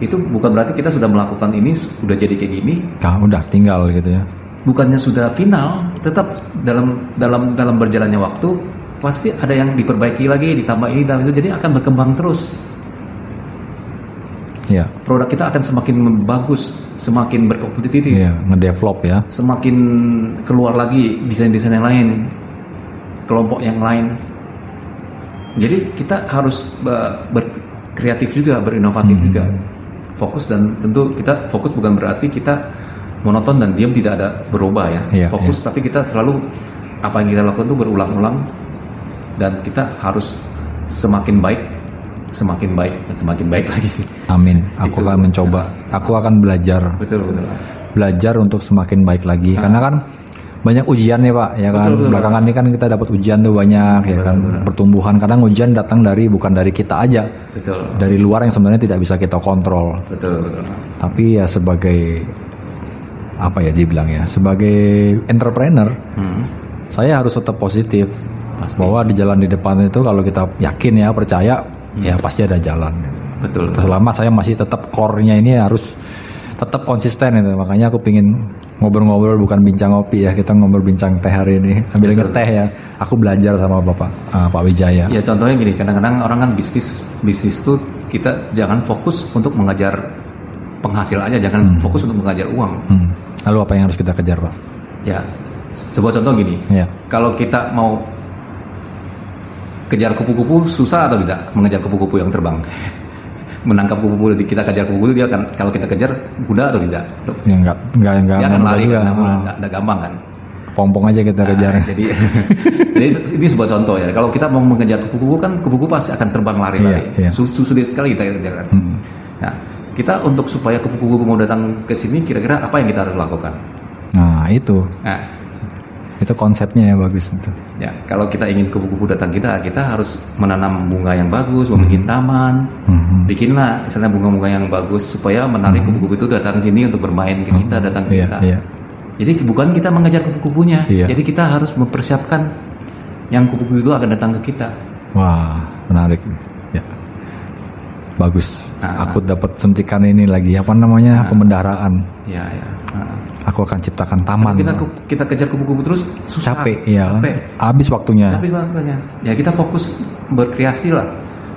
itu bukan berarti kita sudah melakukan ini sudah jadi kayak gini, Nah, udah tinggal gitu ya. bukannya sudah final, tetap dalam dalam dalam berjalannya waktu pasti ada yang diperbaiki lagi, ditambah ini, ditambah itu, jadi akan berkembang terus. Ya, Produk kita akan semakin bagus, semakin berkompetitif, ya ngedevelop ya. semakin keluar lagi desain-desain yang lain, kelompok yang lain. Jadi kita harus uh, berkreatif juga, berinovatif Hmm. juga, fokus dan tentu kita fokus bukan berarti kita monoton dan diam tidak ada berubah ya. Iya, fokus tapi kita selalu apa yang kita lakukan itu berulang-ulang dan kita harus semakin baik, semakin baik dan semakin baik lagi. Amin. Aku Itu. akan mencoba. Aku akan belajar. betul betul. belajar untuk semakin baik lagi karena kan banyak ujian ya pak ya kan. Betul, betul, belakangan ini kan kita dapat ujian tuh banyak ya kan pertumbuhan kadang ujian datang dari bukan dari kita aja Betul. dari luar yang sebenarnya tidak bisa kita kontrol Betul betul. tapi ya sebagai apa ya dibilang ya sebagai entrepreneur Hmm. saya harus tetap positif Pasti. bahwa di jalan di depan itu kalau kita yakin ya percaya ya pasti ada jalan betul selama saya masih tetap core-nya ini harus tetap konsisten itu. Makanya aku pingin ngobrol-ngobrol bukan bincang ngopi ya. Kita ngobrol bincang teh hari ini. Ambil teh ya. Aku belajar sama bapak uh, Pak Wijaya. Ya contohnya gini, kadang-kadang orang kan bisnis bisnis tuh kita jangan fokus untuk mengejar penghasil aja, jangan fokus untuk mengejar uang. Hmm. lalu apa yang harus kita kejar pak? Ya, sebuah contoh gini, ya. Kalau kita mau kejar kupu-kupu susah atau tidak mengejar kupu-kupu yang terbang? Menangkap kupu-kupu kita kejar kupu-kupu dia akan kalau kita kejar mudah atau tidak? ya enggak enggak enggak Dia akan enggak lari juga. kan, Ah. nggak nggak gampang kan? pompong aja kita kejar Nah, jadi jadi ini sebuah contoh ya. Kalau kita mau mengejar kupu-kupu kan kupu-kupu pasti akan terbang lari-lari. Iya, iya. Sus- Sulit sekali kita kejar kan. Nah, kita untuk supaya kupu-kupu mau datang ke sini kira-kira apa yang kita harus lakukan? nah itu Nah, itu konsepnya ya bagus itu ya kalau kita ingin kupu-kupu datang kita, kita harus menanam bunga yang bagus, membuat taman, bikinlah misalnya bunga-bunga yang bagus supaya menarik kupu-kupu itu datang ke sini untuk bermain ke kita, datang ke iya kita. iya Jadi bukan kita mengejar kupu-kupunya, Iya. jadi kita harus mempersiapkan yang kupu-kupu itu akan datang ke kita. wah menarik ya bagus Ah. aku dapat suntikan ini lagi apa namanya pembendaharaan Ya, ya. Nah. Aku akan ciptakan taman Kita kita kejar kupu-kupu terus susah. capek ya Capek. habis waktunya Tapi waktunya. Ya kita fokus berkreasi lah.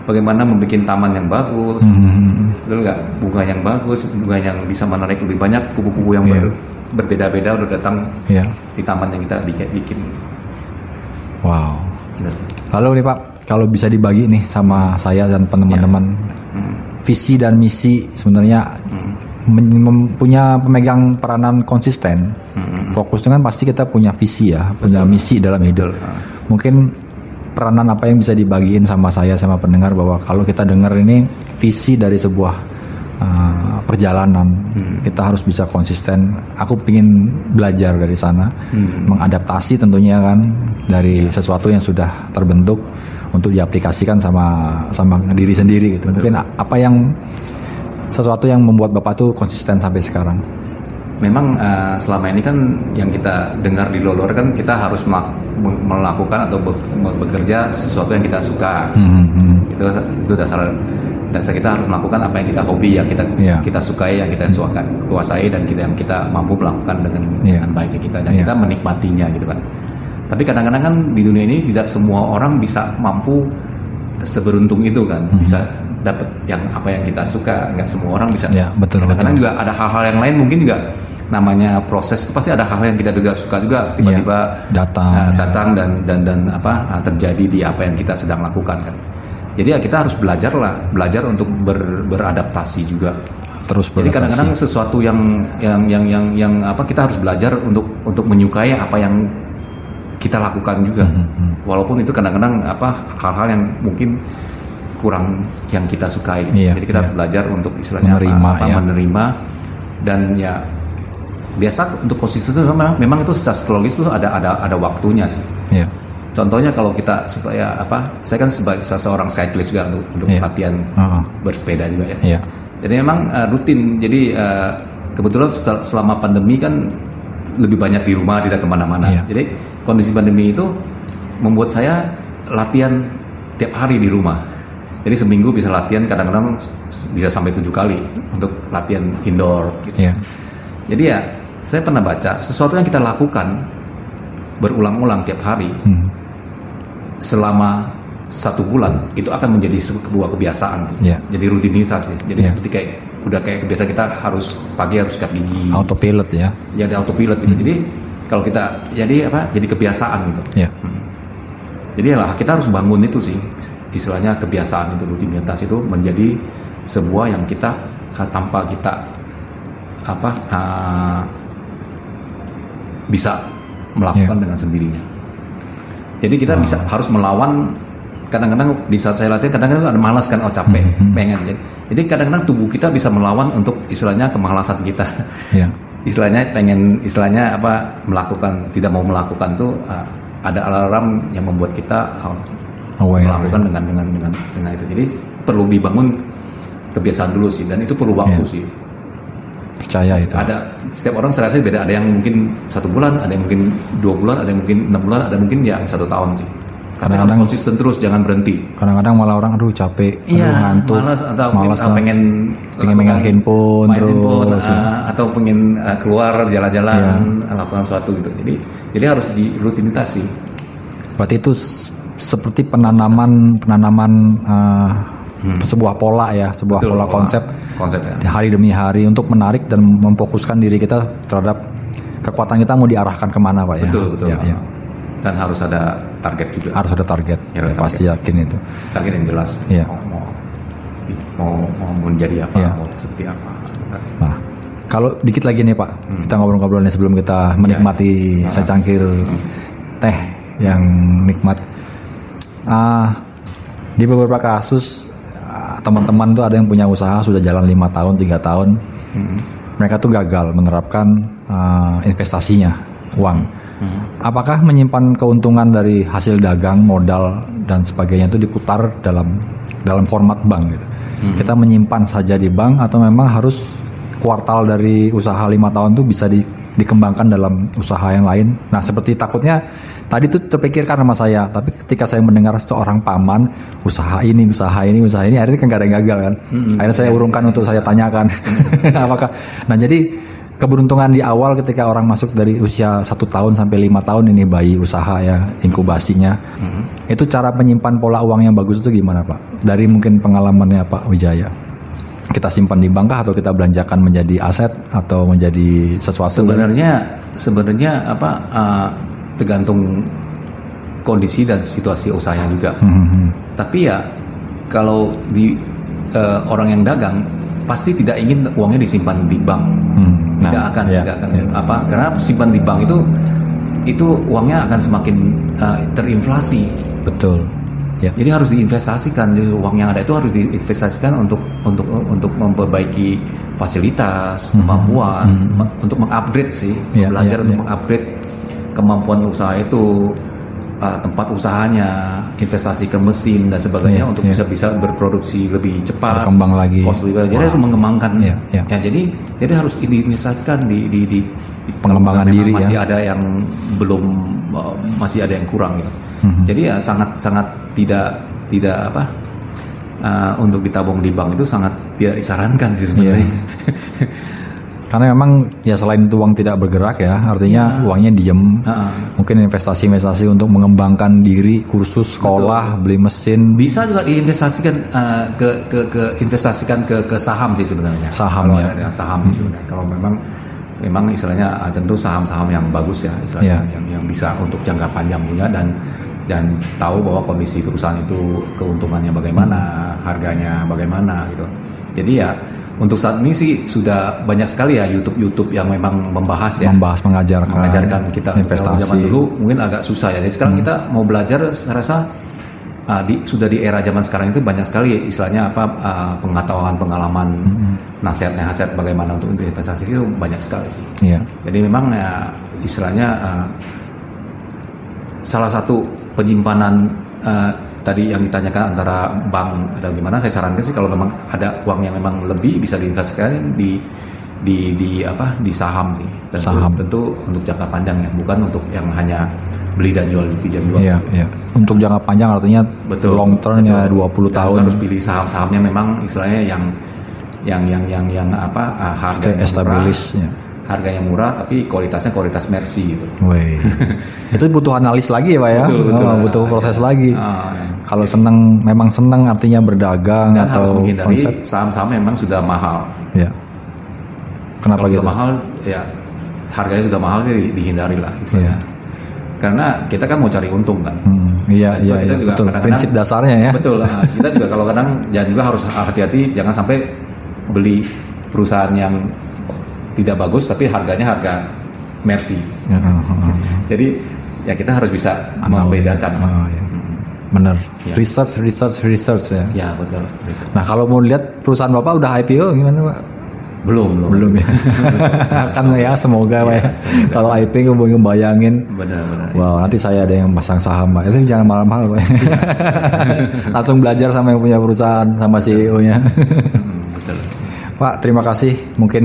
Bagaimana membuat taman yang bagus, Hmm. betul nggak? Bunga yang bagus, bunga yang bisa menarik lebih banyak kupu-kupu yang Iya. ber- berbeda-beda udah datang ya di taman yang kita bikin. bikin. wow Gitu. lalu nih pak kalau bisa dibagi nih sama saya dan teman-teman Hmm. visi dan misi sebenarnya mem- punya pemegang peranan konsisten Hmm. fokus kan pasti kita punya visi ya punya misi dalam hidup Betul. Mungkin peranan apa yang bisa dibagiin sama saya sama pendengar bahwa kalau kita dengar ini visi dari sebuah uh, perjalanan Hmm. kita harus bisa konsisten aku ingin belajar dari sana Hmm. mengadaptasi tentunya kan dari Ya. sesuatu yang sudah terbentuk untuk diaplikasikan sama sama diri sendiri gitu mungkin a- apa yang sesuatu yang membuat bapak tuh konsisten sampai sekarang Memang eh, selama ini kan yang kita dengar di luar kan kita harus melak- melakukan atau be- bekerja sesuatu yang kita suka. Hmm, hmm. itu itu dasar dasar kita harus melakukan apa yang kita hobi yang kita Iya. kita sukai yang kita suka kuasai dan kita yang kita mampu melakukan dengan Iya. dengan baik kita dan Iya. kita menikmatinya gitu kan tapi kadang-kadang kan di dunia ini tidak semua orang bisa mampu seberuntung itu kan Hmm. bisa dapat yang apa yang kita suka nggak semua orang bisa Iya, betul, kadang-kadang betul. juga ada hal-hal yang lain mungkin juga namanya proses itu pasti ada hal yang kita tidak suka juga tiba-tiba datang, uh, ya. datang dan dan dan apa uh, terjadi di apa yang kita sedang lakukan kan. Jadi ya kita harus belajar lah, belajar untuk ber- beradaptasi juga. terus Jadi kadang-kadang sesuatu yang yang yang yang yang apa kita harus belajar untuk untuk menyukai apa yang kita lakukan juga. Hmm, Walaupun itu kadang-kadang apa hal-hal yang mungkin kurang yang kita sukai. Iya, Jadi kita iya. harus belajar untuk istilahnya Menerima, apa, ya. menerima dan ya biasa untuk posisi itu memang memang itu secara psikologis itu ada ada ada waktunya sih. ya Contohnya kalau kita supaya apa? Saya kan sebagai seorang cyclist juga untuk untuk Iya. latihan Heeh. bersepeda juga ya. ya Jadi memang uh, rutin. Jadi uh, kebetulan setel- selama pandemi kan lebih banyak di rumah tidak ke mana-mana. Iya. Jadi kondisi pandemi itu membuat saya latihan tiap hari di rumah. Jadi seminggu bisa latihan kadang-kadang bisa sampai tujuh kali untuk latihan indoor. gitu. ya Jadi ya saya pernah baca sesuatu yang kita lakukan berulang-ulang tiap hari Hmm. selama satu bulan itu akan menjadi sebuah kebiasaan sih. Iya. jadi rutinitas sih jadi Iya. seperti kayak udah kayak kebiasaan kita harus pagi harus sikat gigi autopilot ya jadi autopilot gitu jadi kalau kita jadi apa jadi kebiasaan gitu ya jadi lah kita harus bangun itu sih. Istilahnya kebiasaan itu rutinitas itu menjadi sebuah yang kita tanpa kita apa uh, bisa melakukan Iya. dengan sendirinya. Jadi kita bisa harus melawan kadang-kadang di saat saya latihan kadang-kadang ada malas kan oh capek Hmm, pengen jadi jadi kadang-kadang tubuh kita bisa melawan untuk istilahnya kemalasan kita. Ya istilahnya pengen istilahnya apa melakukan tidak mau melakukan tuh uh, ada alarm yang membuat kita aware. melakukan dengan dengan dengan dengan itu. Jadi perlu dibangun kebiasaan dulu sih dan itu perlu waktu Iya. sih. Percaya itu. Ada setiap orang saya rasa beda. Ada yang mungkin satu bulan ada yang mungkin dua bulan ada yang mungkin enam bulan ada mungkin yang satu tahun sih Kadang-kadang konsisten terus, jangan berhenti. Kadang-kadang malah orang aduh capek, aduh Iya, ngantuk, malas atau malas pengen, pengen pengen megang handphone terus. handphone, ah, atau pengen ah, keluar jalan-jalan Iya. lakukan sesuatu gitu. Jadi jadi harus dirutinitas sih. Berarti itu seperti penanaman penanaman uh, sebuah pola ya, sebuah Hmm. Betul, pola pola. konsep Konsep ya. di hari demi hari untuk menarik dan memfokuskan diri kita terhadap kekuatan kita mau diarahkan ke mana pak ya? Betul betul. Ya, ya. Dan harus ada target juga. Harus ada target. Ya, ada Pasti yakin itu. Target yang jelas. Iya. Mau, mau mau mau menjadi apa? Iya. Mau seperti apa? Nah, kalau dikit lagi nih Pak, Hmm. kita ngobrol-ngobrol nih sebelum kita Iya, menikmati secangkir teh yang nikmat. Ah, di beberapa kasus ah, teman-teman tuh ada yang punya usaha sudah jalan lima tahun, tiga tahun, Hmm. mereka tuh gagal menerapkan ah, investasinya uang. Hmm. Apakah menyimpan keuntungan dari hasil dagang, modal dan sebagainya itu diputar dalam dalam format bank gitu? Kita menyimpan saja di bank atau memang harus kuartal dari usaha lima tahun tuh bisa di- dikembangkan dalam usaha yang lain? Nah seperti takutnya tadi tuh terpikirkan sama saya, tapi ketika saya mendengar seorang paman usaha ini, usaha ini, usaha ini, akhirnya kan gak ada yang gagal kan? Akhirnya saya urungkan untuk saya tanyakan, apakah? Nah jadi keberuntungan di awal ketika orang masuk dari usia satu tahun sampai lima tahun ini bayi usaha ya inkubasinya. Itu cara menyimpan pola uang yang bagus itu gimana pak? Dari mungkin pengalamannya pak Wijaya. Kita simpan di bank kah atau kita belanjakan menjadi aset atau menjadi sesuatu? Sebenarnya sebenarnya apa uh, tergantung kondisi dan situasi usahanya juga. Hmm, Tapi ya kalau di uh, orang yang dagang pasti tidak ingin uangnya disimpan di bank. Hmm, nah, tidak akan iya, tidak akan iya. apa karena simpan di bank itu itu uangnya akan semakin uh, terinflasi. betul ya Jadi harus diinvestasikan Jadi uang yang ada itu harus diinvestasikan untuk untuk untuk memperbaiki fasilitas, kemampuan, me- untuk mengupgrade sih, Hmm. Iya, belajar iya, untuk iya. mengupgrade kemampuan usaha itu, uh, tempat usahanya, investasi ke mesin dan sebagainya Iya, untuk iya. bisa bisa berproduksi lebih cepat, Berkembang lagi. cost lebih- Jadi harus mengembangkan. Iya, iya. Ya jadi jadi harus diinvestasikan di di, di, di Pengembangan diri memang ya. masih ada yang belum uh, masih ada yang kurang gitu. Mhm. Jadi ya sangat sangat tidak tidak apa uh, untuk ditabung di bank itu sangat tidak disarankan sih sebenarnya. Iya. karena memang ya selain itu uang tidak bergerak ya artinya uangnya diem Heeh. mungkin investasi-investasi untuk mengembangkan diri kursus sekolah beli mesin Bisa juga diinvestasikan uh, ke, ke ke investasikan ke ke saham sih sebenarnya. Saham, Kalau ya. saham sebenarnya. Kalau memang memang istilahnya uh, tentu saham-saham yang bagus ya istilahnya Iya. yang yang bisa untuk jangka panjang punya dan dan tahu bahwa kondisi perusahaan itu keuntungannya bagaimana, harganya bagaimana gitu. Jadi ya untuk saat ini sih sudah banyak sekali ya YouTube YouTube yang memang membahas ya membahas mengajarkan, mengajarkan kita investasi zaman dulu mungkin agak susah ya. Jadi sekarang kita mau belajar saya rasa ah, di, sudah di era zaman sekarang itu banyak sekali istilahnya apa ah, pengetahuan pengalaman nasihat-nasihat bagaimana untuk investasi itu banyak sekali sih. Iya. Jadi memang ya, istilahnya ah, salah satu penyimpanan ah, tadi yang ditanyakan antara bank atau gimana saya sarankan sih kalau memang ada uang yang memang lebih bisa diinvestasikan di di di apa di saham sih tentu, Saham. tentu untuk jangka panjang ya bukan untuk yang hanya beli dan jual beli dan jual Iya, iya. Untuk jangka panjang artinya betul long term ya 20 Dan tahun harus pilih saham-sahamnya memang istilahnya yang yang yang yang yang apa ah, harganya murah, established ya. Harganya murah tapi kualitasnya kualitas Mercy gitu Woi. itu butuh analis lagi ya, Pak ya. Betul, betul. Oh, butuh proses lagi. Ah, Kalau seneng memang seneng artinya berdagang dan harus atau menghindari konsep. saham-saham memang sudah mahal Ya. Kenapa kalau gitu? sudah mahal ya harganya sudah mahal sih di- dihindari lah istilahnya. karena kita kan mau cari untung kan Hmm, iya, iya, kita iya, juga betul. kadang-kadang- Prinsip dasarnya ya. Betul lah. Kita juga kalau kadang jangan juga harus hati-hati jangan sampai beli perusahaan yang tidak bagus tapi harganya harga Mercy. Ya. Jadi ya kita harus bisa membedakan. Oh, iya. Bener. Ya. Research, research, research ya. Ya betul. Nah kalau mau lihat perusahaan bapak udah IPO gimana pak? Belum belum. Belum ya. kan ya semoga pak ya. Kalau IPO gue ngebayangin. Benar-benar. Wow, nanti saya ada yang pasang saham, Pak. Itu jangan mahal-mahal, Pak. Langsung belajar sama yang punya perusahaan, sama CEO-nya. Hmm, betul. Pak, terima kasih. Mungkin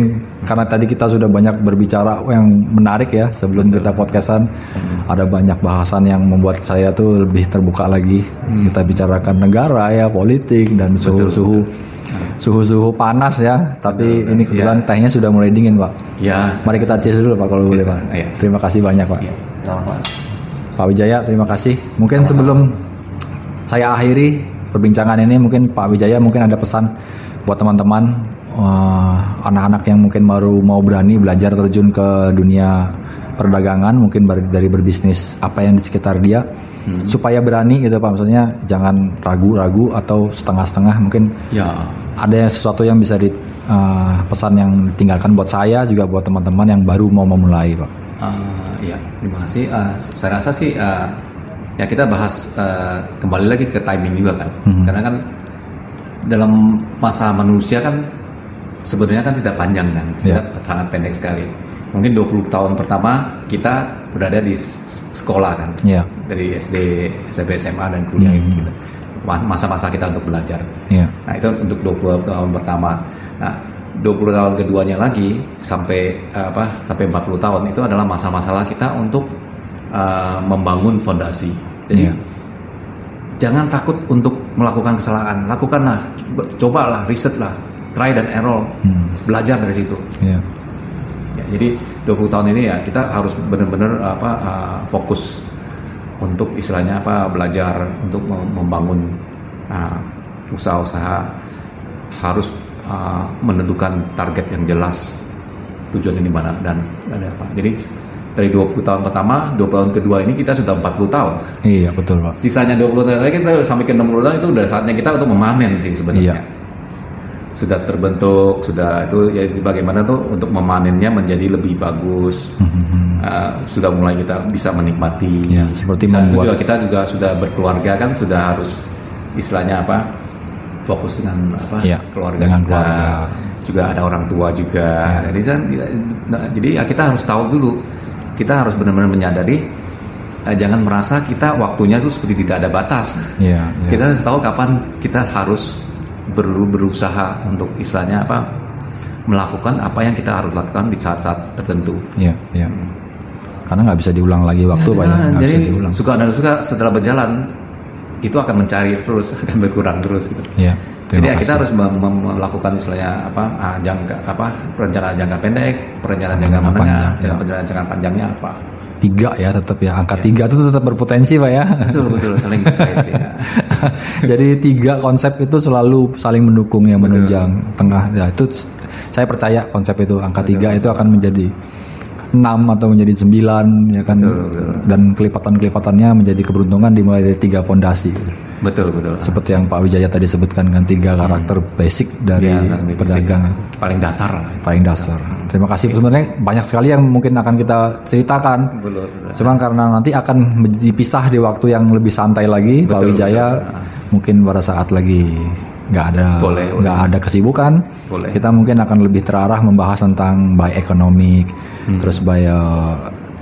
karena tadi kita sudah banyak berbicara yang menarik ya sebelum kita podcastan. Ada banyak bahasan yang membuat saya tuh lebih terbuka lagi. Kita bicarakan negara ya, politik dan suhu-suhu suhu-suhu panas ya. Tapi ini kebetulan tehnya sudah mulai dingin, Pak. Ya, Mari kita cheers dulu Pak kalau boleh, Pak. Iya. Terima kasih banyak, Pak. selamat. Pak Wijaya, terima kasih. Mungkin sebelum saya akhiri perbincangan ini, mungkin Pak Wijaya mungkin ada pesan buat teman-teman eh, anak-anak yang mungkin baru mau berani belajar terjun ke dunia perdagangan, mungkin dari berbisnis apa yang di sekitar dia, supaya berani gitu Pak. Maksudnya jangan ragu-ragu atau setengah-setengah. Mungkin Ya, ada sesuatu yang bisa di eh, pesan yang ditinggalkan buat saya juga buat teman-teman yang baru mau memulai Pak. Uh, ya, terima kasih. Uh, saya rasa sih uh, ya kita bahas uh, kembali lagi ke timing juga kan, karena kan dalam masa manusia kan sebenarnya kan tidak panjang kan, Ya. tidak sangat pendek sekali. Mungkin 20 tahun pertama kita berada di sekolah kan, Ya, dari SD, SMP, SMA dan kuliah gitu. Mas- Masa-masa kita untuk belajar. ya, Nah itu untuk 20 tahun pertama. Nah 20 tahun keduanya lagi sampai eh, apa sampai 40 tahun itu adalah masa-masalah kita untuk eh, membangun fondasi. Jadi Iya. Jangan takut untuk melakukan kesalahan. Lakukanlah, coba- cobalah, risetlah, try dan error, Hmm. belajar dari situ. ya, Ya, jadi 20 tahun ini ya kita harus benar-benar apa uh, fokus untuk istilahnya apa belajar untuk mem- membangun uh, usaha-usaha harus uh, menentukan target yang jelas tujuannya di mana dan dan apa. Jadi dari 20 tahun pertama, 20 tahun kedua ini kita sudah 40 tahun. iya betul Pak. Sisanya 20 tahun lagi kita sampai ke 60 tahun itu udah saatnya kita untuk memanen sih sebenarnya. Iya. Sudah terbentuk, sudah itu ya bagaimana tuh untuk memanennya menjadi lebih bagus. Uh, sudah mulai kita bisa menikmati. Ya, seperti saat membuat- juga kita juga sudah berkeluarga kan sudah harus istilahnya apa? Fokus dengan apa? Iya, keluarga dengan juga. keluarga. Iya. Juga ada orang tua juga. Jadi kan nah, jadi ya kita harus tahu dulu. Kita harus benar-benar menyadari eh, jangan merasa kita waktunya itu seperti tidak ada batas. Iya, iya. Kita harus tahu kapan kita harus ber- berusaha untuk istilahnya apa melakukan apa yang kita harus lakukan di saat-saat tertentu. Iya, iya. Karena nggak bisa diulang lagi waktu ya, Nah, nggak bisa jadi diulang. suka dan suka setelah berjalan itu akan mencari terus, akan berkurang terus gitu. Iya. Jadi Terima ya kasih. kita harus melakukan istilahnya apa ah, jangka apa perencanaan jangka pendek, perencanaan jangka menengah, panjang, dan ya. perencanaan jangka panjangnya apa? tiga ya tetap ya angka Iya. tiga itu tetap berpotensi pak ya. Betul betul saling sih. Ya. Jadi tiga konsep itu selalu saling mendukung yang menunjang tengah. Ya itu saya percaya konsep itu angka tiga itu akan menjadi enam atau menjadi sembilan ya kan dan kelipatan kelipatannya menjadi keberuntungan dimulai dari tiga fondasi Betul betul. seperti yang Pak Wijaya tadi sebutkan kan tiga karakter basic dari Ya, basic. perdagangan paling dasar paling dasar. Terima kasih sebenarnya banyak sekali yang mungkin akan kita ceritakan. Betul. Cuma karena nanti akan dipisah di waktu yang lebih santai lagi, Pak Betul, Wijaya mungkin pada saat lagi nggak ada nggak ada kesibukan, Boleh. kita mungkin akan lebih terarah membahas tentang buy economic, Hmm. terus buy uh,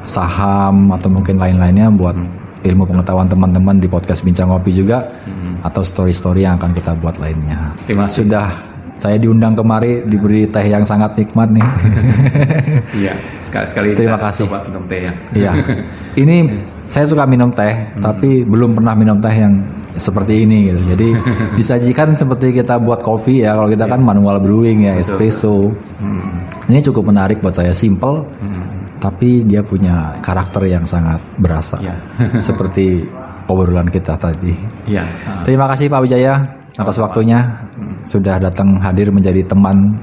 saham atau mungkin lain-lainnya buat ilmu pengetahuan teman-teman di podcast Bincang Ngopi juga atau story-story yang akan kita buat lainnya. Hmm. Terima kasih. Sudah saya diundang kemari diberi teh yang sangat nikmat nih. Iya, sekali-sekali Terima kasih. coba minum teh ya. Iya. Ini saya suka minum teh, tapi belum pernah minum teh yang seperti ini gitu. Jadi disajikan seperti kita buat kopi ya. Kalau kita kan manual brewing ya, espresso. Ini cukup menarik buat saya, simple. Tapi dia punya karakter yang sangat berasa. Iya. seperti obrolan kita tadi. Ah, Terima kasih Pak Wijaya atas waktunya. Sudah datang hadir menjadi teman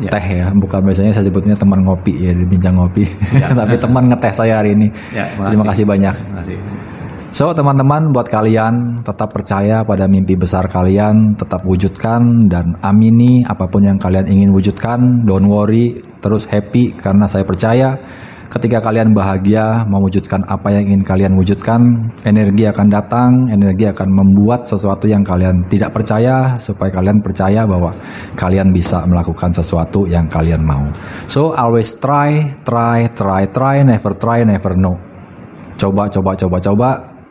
Ya. teh ya. Bukan biasanya saya sebutnya teman ngopi ya di bincang ngopi. Tapi teman ngeteh saya hari ini. Ya, terima kasih banyak. Terima kasih. So teman-teman buat kalian tetap percaya pada mimpi besar kalian tetap wujudkan dan amini apa pun yang kalian ingin wujudkan. Don't worry terus happy karena saya percaya ketika kalian bahagia mewujudkan apa yang ingin kalian wujudkan energi akan datang energi akan membuat sesuatu yang kalian tidak percaya supaya kalian percaya bahwa kalian bisa melakukan sesuatu yang kalian mau. So always try try try try never try never know coba coba coba coba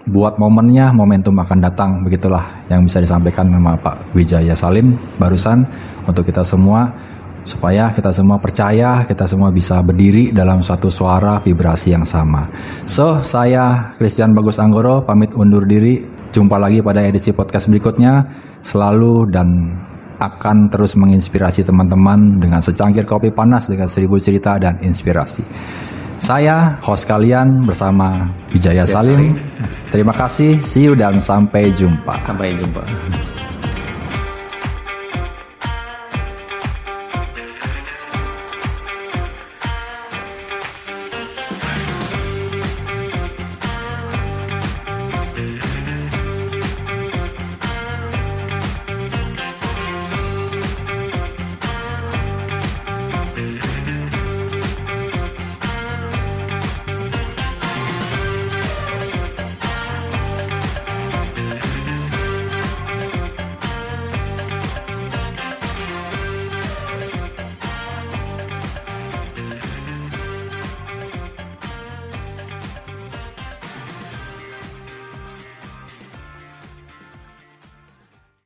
buat momennya momentum akan datang begitulah yang bisa disampaikan sama Pak Wijaya Salim barusan untuk kita semua supaya kita semua percaya kita semua bisa berdiri dalam suatu suara vibrasi yang sama. So, saya Christian Bagus Anggoro pamit undur diri. Jumpa lagi pada edisi podcast berikutnya. Selalu dan akan terus menginspirasi teman-teman dengan secangkir kopi panas dengan seribu cerita dan inspirasi. Saya host kalian bersama Wijaya Salim. Terima kasih, see you dan sampai jumpa. Sampai jumpa.